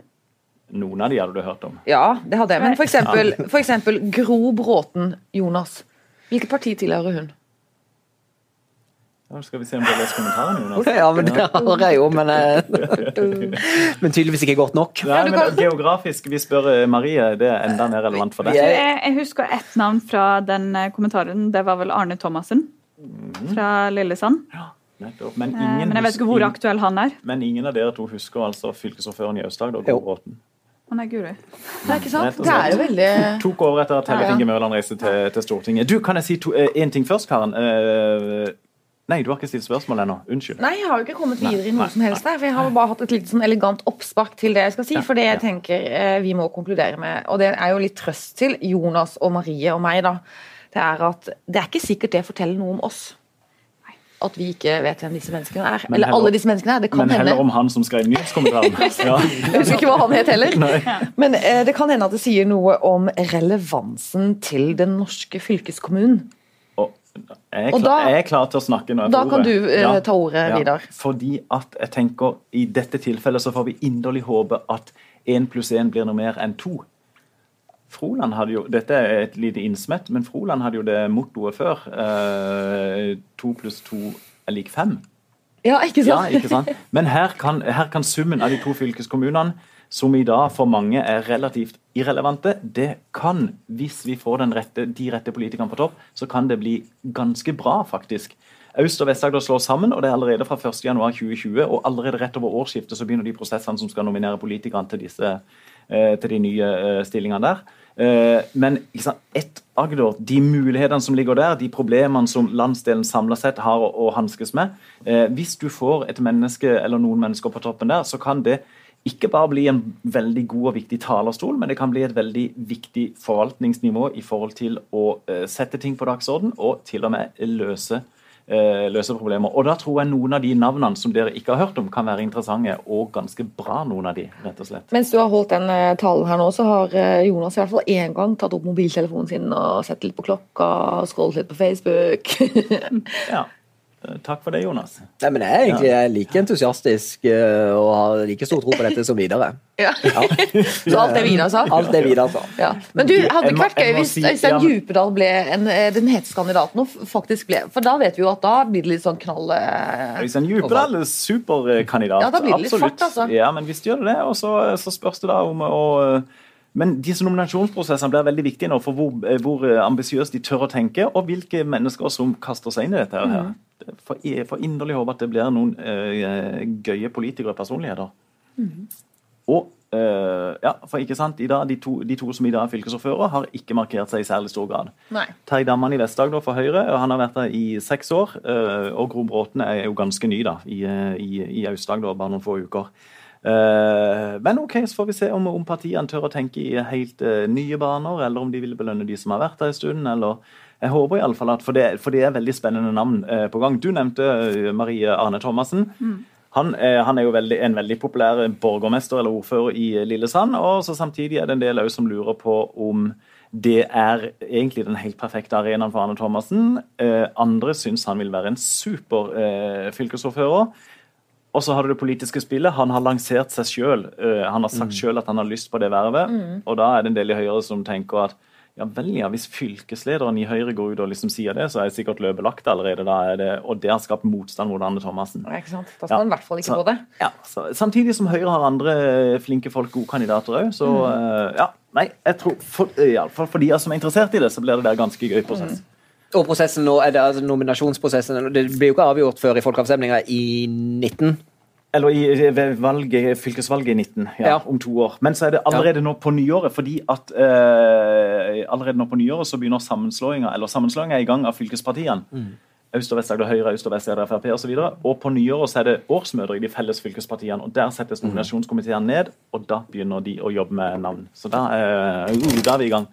Noen av de hadde du hørt om? Ja, det hadde jeg. Men for eksempel, for eksempel Gro Bråten Jonas. Hvilket parti tilhører hun? Ja, skal vi se om du har lest kommentaren, Jonas? Ja, men det har jeg jo, men, eh, men tydeligvis ikke godt nok. Nei, men Geografisk, vi spør eh, Marie, det er enda mer relevant for deg. Jeg, husker ett navn fra den eh, kommentaren. Det var vel Arne Thomassen mhm. fra Lillesand. Nettopp. Men, eh, ingen, men jeg vet ikke hvor aktuell han er. Men ingen av dere to husker altså fylkesordføreren i Aust-Agder, Gro Bråten? Han er Guri. Det er ikke sant? Det er jo veldig Tok over etter at Helle Inge Mørland reiste til, til, Stortinget. Du, Kan jeg si én uh, ting først, Karen? Uh, nei, du har ikke stilt spørsmål ennå. Unnskyld. Nei, jeg har jo ikke kommet videre i noe nei, som helst der. For jeg har bare hatt et litt sånn elegant oppspark til det jeg skal si. For det jeg tenker vi må konkludere med, og det er jo litt trøst til Jonas og Marie og meg, da, det er at det er ikke sikkert det forteller noe om oss at vi ikke vet hvem disse menneskene er. Men Eller heller, alle disse menneskene er. Det kan men heller om han som skrev nyhetskommentaren. ja. Jeg husker ikke hva han het heller. Nei. Men eh, det kan hende at det sier noe om relevansen til den norske fylkeskommunen. Og jeg, er klar, da, jeg er klar til å snakke nå. Da kan du eh, ta ordet, ja, Vidar. Fordi at jeg tenker i dette tilfellet så får vi inderlig håpe at én pluss én blir noe mer enn to. Froland hadde jo, Dette er et lite innsmett, men Froland hadde jo det mottoet før. Eh, to pluss to er lik fem. Ja, ikke sant? Ja, ikke sant? Men her kan, her kan, summen av de to fylkeskommunene, som i dag for mange er relativt irrelevante, det kan, hvis vi får rette, de rette politikerne på topp, så kan det bli ganske bra, faktisk. Øst- og Vest-Agder slår sammen, og det er allerede fra 1.1.2020. Og allerede rett over årsskiftet så begynner de prosessene som skal nominere politikerne til, disse, eh, til de nye eh, stillingene der. Eh, men liksom, ett Agder, de mulighetene som ligger der, de problemene som landsdelen samla sett har å, å hanskes med Hvis du får et menneske eller noen mennesker på toppen der, så kan det ikke bare bli en veldig god og viktig talerstol, men det kan bli et veldig viktig forvaltningsnivå i forhold til å sette ting på dagsorden og til og med løse løse problemer. Og da tror jeg noen av de navnene som dere ikke har hørt om, kan være interessante, og ganske bra, noen av de, rett og slett. Mens du har holdt den eh, talen her nå, så har eh, Jonas i hvert fall én gang tatt opp mobiltelefonen sin og sett litt på klokka, scrollet litt på Facebook. Ja. Eh, Takk for det, Jonas. Nei, men Jeg er egentlig jeg er like entusiastisk eh, og har like stor tro på dette som Videre. ja. så alt det Vidar sa? Alt det Vidar sa. Ja. Men du, hadde det ikke vært gøy hvis Øystein ja, Djupedal ble en, eh, den heteste kandidaten og faktisk ble For da vet vi jo at da blir det litt sånn knall Øystein Djupedal er superkandidat. Ja, da blir det litt Absolutt. fart, altså. Ja, men hvis de gjør det, og så, så spørs det da om å men disse nominasjonsprosessene blir veldig viktige nå for hvor, hvor ambisiøst de tør å tenke, og hvilke mennesker som kaster seg inn i dette. her. Mhm. For, for inderlig håpe at det blir noen eh, gøye politikere og personligheter. Mm. Og eh, ja, for ikke sant, i dag, de to, de to som i dag er fylkesordfører, har ikke markert seg i særlig stor grad. Terje Damman i Vest-Agder for Høyre, og han har vært der i seks år. eh, Og Gro Bråten er jo ganske ny da, i, i, i Aust-Agder, bare noen få uker. Men OK, så får vi se om, om partiene tør å tenke i helt nye baner, eller om de vil belønne de som har vært der en stund. eller jeg håper i alle fall at, For det, for det er veldig spennende navn eh, på gang. Du nevnte eh, Marie Arne Thomassen. Han, eh, han er jo veldig, en veldig populær borgermester eller ordfører i eh, Lillesand. og så Samtidig er det en del også som lurer på om det er egentlig den helt perfekte arenaen for Arne Thomassen. Eh, andre syns han vil være en super eh, fylkesordfører. Og så har du det politiske spillet. Han har lansert seg sjøl. han har sagt Mm. sjøl at han har lyst på det vervet. Og da er det en del i Høyre som tenker at ja vel, ja, hvis fylkeslederen i Høyre går ut og liksom sier det, så er det sikkert løpet lagt allerede. Da er det, og det har skapt motstand mot Anne Thomassen. Ja, Ikke sant? Da skal Ja. man i hvert fall ikke Så- på det. Ja, så, samtidig som Høyre har andre flinke folk, gode kandidater òg. Så Mm. uh, ja, nei, jeg tror for, i alle for de som er interessert i det, så blir det der ganske gøy prosess. Og prosessen nå, er det altså nominasjonsprosessen Det blir jo ikke avgjort før i folkeavstemninga i 19. Eller i valget, fylkesvalget i 19, ja, Ja. om to år. Men så er det allerede nå på nyåret, fordi at eh, allerede nå på nyåret så begynner sammenslåinga eller sammenslåinga i gang av fylkespartiene. Øst- og Vest-Agder Høyre, Øst- og Vest-Agder Frp osv. Og, og på nyåret så er det årsmøter i de felles fylkespartiene. og Der settes nominasjonskomiteene ned, og da begynner de å jobbe med navn. Så da, eh, uh, da er vi i gang.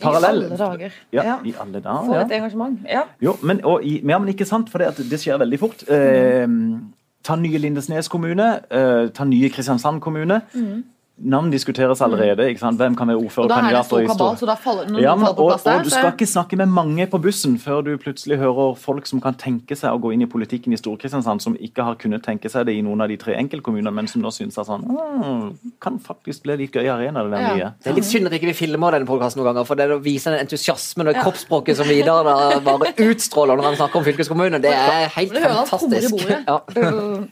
Parallell. I alle dager. Ja, Ja. i alle For dager. et engasjement. Ja. Jo, men, og i, ja, men ikke sant, for det, det skjer veldig fort. Eh, ta nye Lindesnes kommune, eh, ta nye Kristiansand kommune. Navn diskuteres allerede. ikke sant? Hvem kan være Og da er det ordførerkandidater stor i kabal, så da faller noen ja, men, faller på og, der. og du så- skal ikke snakke med mange på bussen før du plutselig hører folk som kan tenke seg å gå inn i politikken i Stor-Kristiansand, som ikke har kunnet tenke seg det i noen av de tre enkeltkommunene, men som nå syns at sånn mm, Kan faktisk bli litt gøy arena, det der Ja. nye. Det er litt synd at ikke vi filmer denne podkasten noen ganger, for det å vise den entusiasmen og kroppsspråket som Vidar bare utstråler når han snakker om fylkeskommunen, det er helt fantastisk.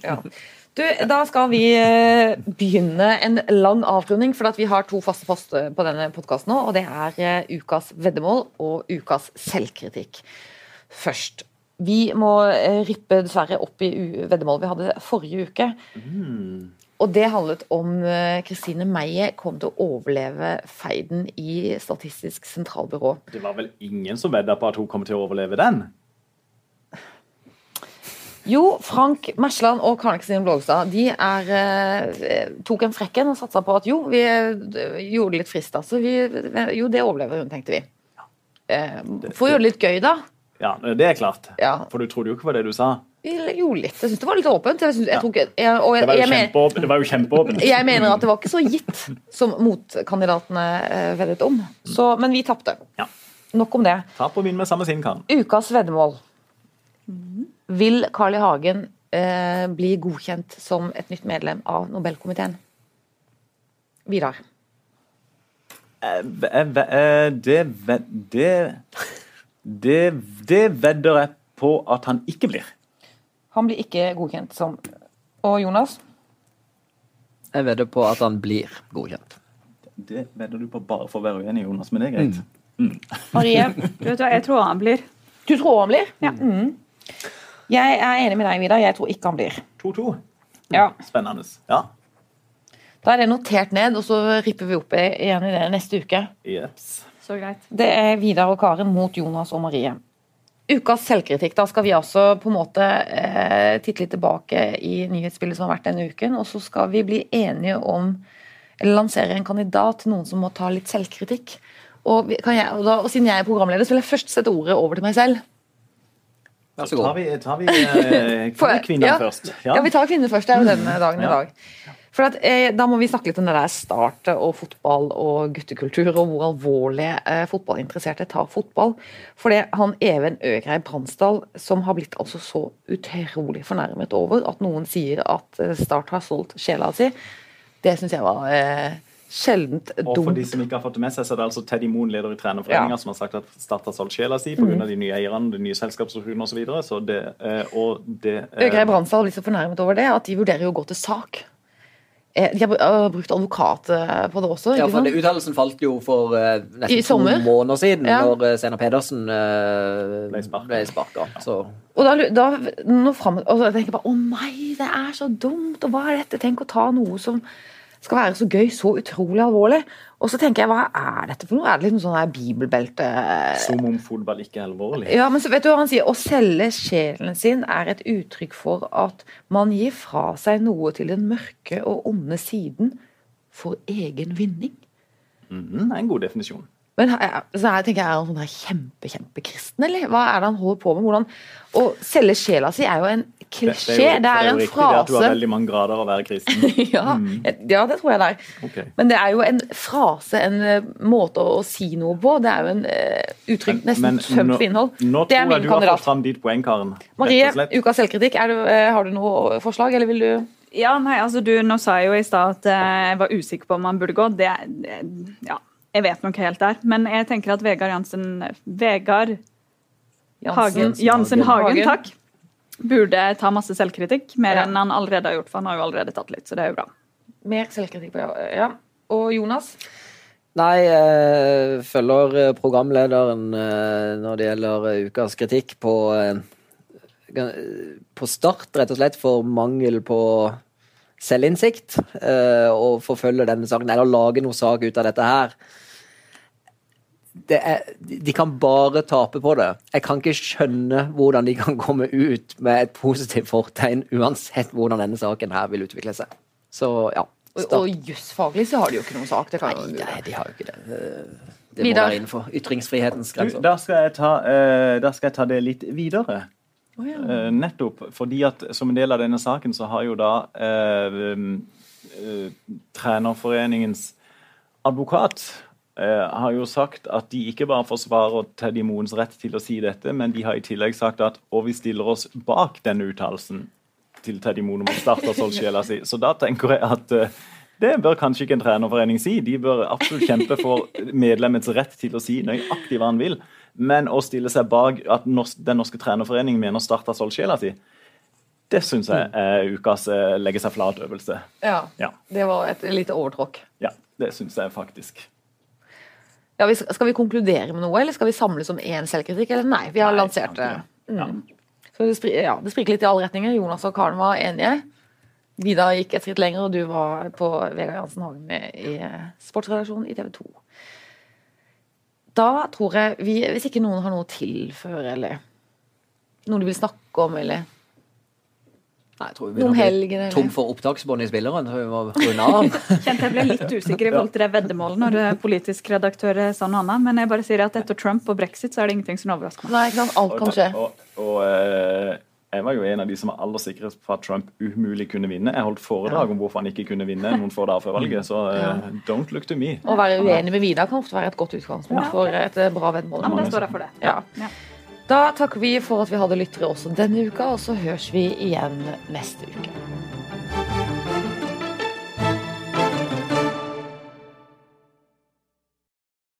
Ja. Du, da skal vi eh, begynne en lang avrunding, for vi har to faste poster på denne podkasten nå. Og det er eh, ukas veddemål og ukas selvkritikk. Først. Vi må eh, rippe dessverre opp i veddemålet veddemål vi hadde forrige uke. Og det handlet om Kristine Meyer kom til å overleve feiden i Statistisk sentralbyrå. Det var vel ingen som vedda på at hun kom til å overleve den? Jo, Frank Mersland og Karen Kristin Blågstad de er, eh, tok en frekken og satsa på at jo, vi eh, gjorde det litt frist. altså. vi, Jo, det overlever hun, tenkte vi. Eh, for å gjøre det litt gøy, da. Ja, det er klart. Ja. For du trodde jo ikke på det du sa. Jo, gjorde litt. Jeg syns det var litt åpent. Jeg synes, jeg tror jeg, og jeg, Det var jo kjempeåpent. Det var jeg mener at det var ikke så gitt som motkandidatene eh, veddet om. Så, men vi tapte. Ja. Nok om det. Tap og vinn med samme sinn, Karen. Ukas veddemål. Vil Carl I. Hagen eh, bli godkjent som et nytt medlem av Nobelkomiteen? Vidar. Eh, ve- eh, Det Det Det, det vedder jeg på at han ikke blir. Han blir ikke godkjent som Og Jonas? Jeg vedder på at han blir godkjent. Det vedder du på bare for å være uenig, Jonas, men det er greit. Marie? Du vet hva, jeg tror han blir. Du tror han blir? Ja. Mm. Jeg er enig med deg, Vidar. Jeg tror ikke han blir. 2-2. Ja. Spennende. Ja. Da er det notert ned, og så ripper vi opp igjen i det neste uke. Yes. Så greit. Det er Vidar og Karen mot Jonas og Marie. Ukas selvkritikk. Da skal vi altså på en måte eh, titte litt tilbake i nyhetsbildet som har vært denne uken, og så skal vi bli enige om eller lansere en kandidat til noen som må ta litt selvkritikk. Og, kan jeg, og, da, og siden jeg er programleder, så vil jeg først sette ordet over til meg selv. Vær så Tar vi, tar vi eh, kvinnen ja. først? Ja, vi tar kvinner først. Det er jo denne dagen i dag. For at, eh, Da må vi snakke litt om det der startet og fotball og guttekultur, og hvor alvorlig eh, fotballinteresserte tar fotball. For det han Even Øgrei Bransdal, som har blitt altså så utrolig fornærmet over at noen sier at eh, Start har solgt sjela si, det syns jeg var eh, sjeldent dumt. Og for de som ikke har fått det med seg, så er det altså Teddy Moen, leder i Trenerforeninga, Ja. som har sagt at Start har solgt sjela si pga. de nye eierne, de nye selskapsstrukturene osv. Så så det, eh, og det eh, Øgrei Bransdal har blitt så fornærmet over det at de vurderer jo å gå til sak. Eh, De har brukt advokat eh, på det også. Ja, for? Uttalelsen falt jo for eh, nesten to måneder siden, Ja. når Steinar Pedersen eh, Ble sparka. Så Og da, da nå frem, og så tenker jeg bare Å nei, det er så dumt! Og hva er dette? Tenk å ta noe som skal være så gøy, så utrolig alvorlig. Og så tenker jeg, hva er dette for noe? Er det liksom sånn her bibelbelte Som om fotball ikke er alvorlig. Ja, men så vet du hva han sier? Å selge sjelen sin er et uttrykk for at man gir fra seg noe til den mørke og onde siden for egen vinning. Mm, det er en god definisjon. Men er- så her tenker jeg, er han sånn der kjempe, kjempekristen, eller? Hva er det han holder på med? Hvordan Å selge sjela si er jo en Det, klisjé. jo- Det er jo en riktig det at du har veldig mange grader å være kristen. ja, ja, det tror jeg det er. Okay. Men det er jo en frase, en eh, måte å si noe på. Det er jo en uh, uttrykk nesten tømt for innhold. Nå Det er tror jeg du har kandidat. fått fram ditt poeng, Karen. Marie, ukas selvkritikk. Er du, uh, har du noe forslag, eller vil du Ja, nei, altså du, Nå sa jeg jo i stad at jeg var usikker på om han burde gå. Det, det- ja, jeg vet nok helt der. Men jeg tenker at Vegard Jansen Vegard Hagen, Jansen Hagen, takk. Burde ta masse selvkritikk. Mer Ja. enn han allerede har gjort, for han har jo allerede tatt litt. Så det er jo bra. Mer selvkritikk på. Ja. Og Jonas? Nei, jeg følger eh, programlederen eh, når det gjelder eh, ukas kritikk på eh, på start, rett og slett for mangel på selvinnsikt. eh, og forfølger denne saken, eller lager noe sak ut av dette her. Det er, de de kan bare tape på det. Jeg kan ikke skjønne hvordan de kan komme ut med et positivt fortegn, uansett hvordan denne saken her vil utvikle seg. Så ja. Og, Start. og jusfaglig så har de jo ikke noen sak. Det kan Nei, nei, de har jo ikke det. Det må Vidar. være innenfor ytringsfrihetens grenser. da, skal jeg ta, eh, da skal jeg ta det litt videre. Oh, ja. uh, nettopp fordi at som en del av denne saken så har jo da uh, uh, Trenerforeningens advokat har jo sagt at de ikke bare forsvarer Teddy Moens rett til å si dette, men de har i tillegg sagt at og vi stiller oss bak denne uttalelsen til Teddy Moen om å starte Solskjela si. Så da tenker jeg at eh, det bør kanskje ikke en trenerforening si. De bør absolutt kjempe for medlemmets rett til å si nøyaktig hva han vil. Men å stille seg bak at Den norske trenerforening mener Start har solgt sjela si, det syns jeg er ukas eh, legge seg flat-øvelse. ja. Ja. Det var et lite overtråkk. ja, det syns jeg faktisk. Ja, vi, skal vi konkludere med noe, eller skal vi samles om én selvkritikk? Eller nei, vi har Nei, lansert det. Mm. Så det, spri, ja, det spriker litt i alle retninger. Jonas og Karen var enige. Vidar gikk et skritt lenger, og du var på Vegard Jansen Hagen i eh, sportsredaksjonen i TV 2. Da tror jeg vi, Hvis ikke noen har noe å tilføre, eller noe de vil snakke om, eller Nei, jeg tror vi begynner å bli eller tom for opptaksbånd i spilleren, så vi må runde av. Kjente jeg ble litt usikker i forhold til det veddemålet når eh, politisk redaktør sa noe annet. Men jeg bare sier at etter Trump og brexit så er det ingenting som overrasker meg. Nei, ikke sant. Alt kan skje. Og, og, eh, jeg var jo en av de som var aller sikrest på at Trump umulig kunne vinne. Jeg holdt foredrag om hvorfor han ikke kunne vinne noen få dager før valget, så eh, don't look to me. Å være uenig med Vidar kan ofte være et godt utgangspunkt for et eh, bra veddemål. Ja, men det står jeg for det. Ja. Ja. Da takker vi for at vi hadde lyttere også denne uka, og så høres vi igjen neste uke.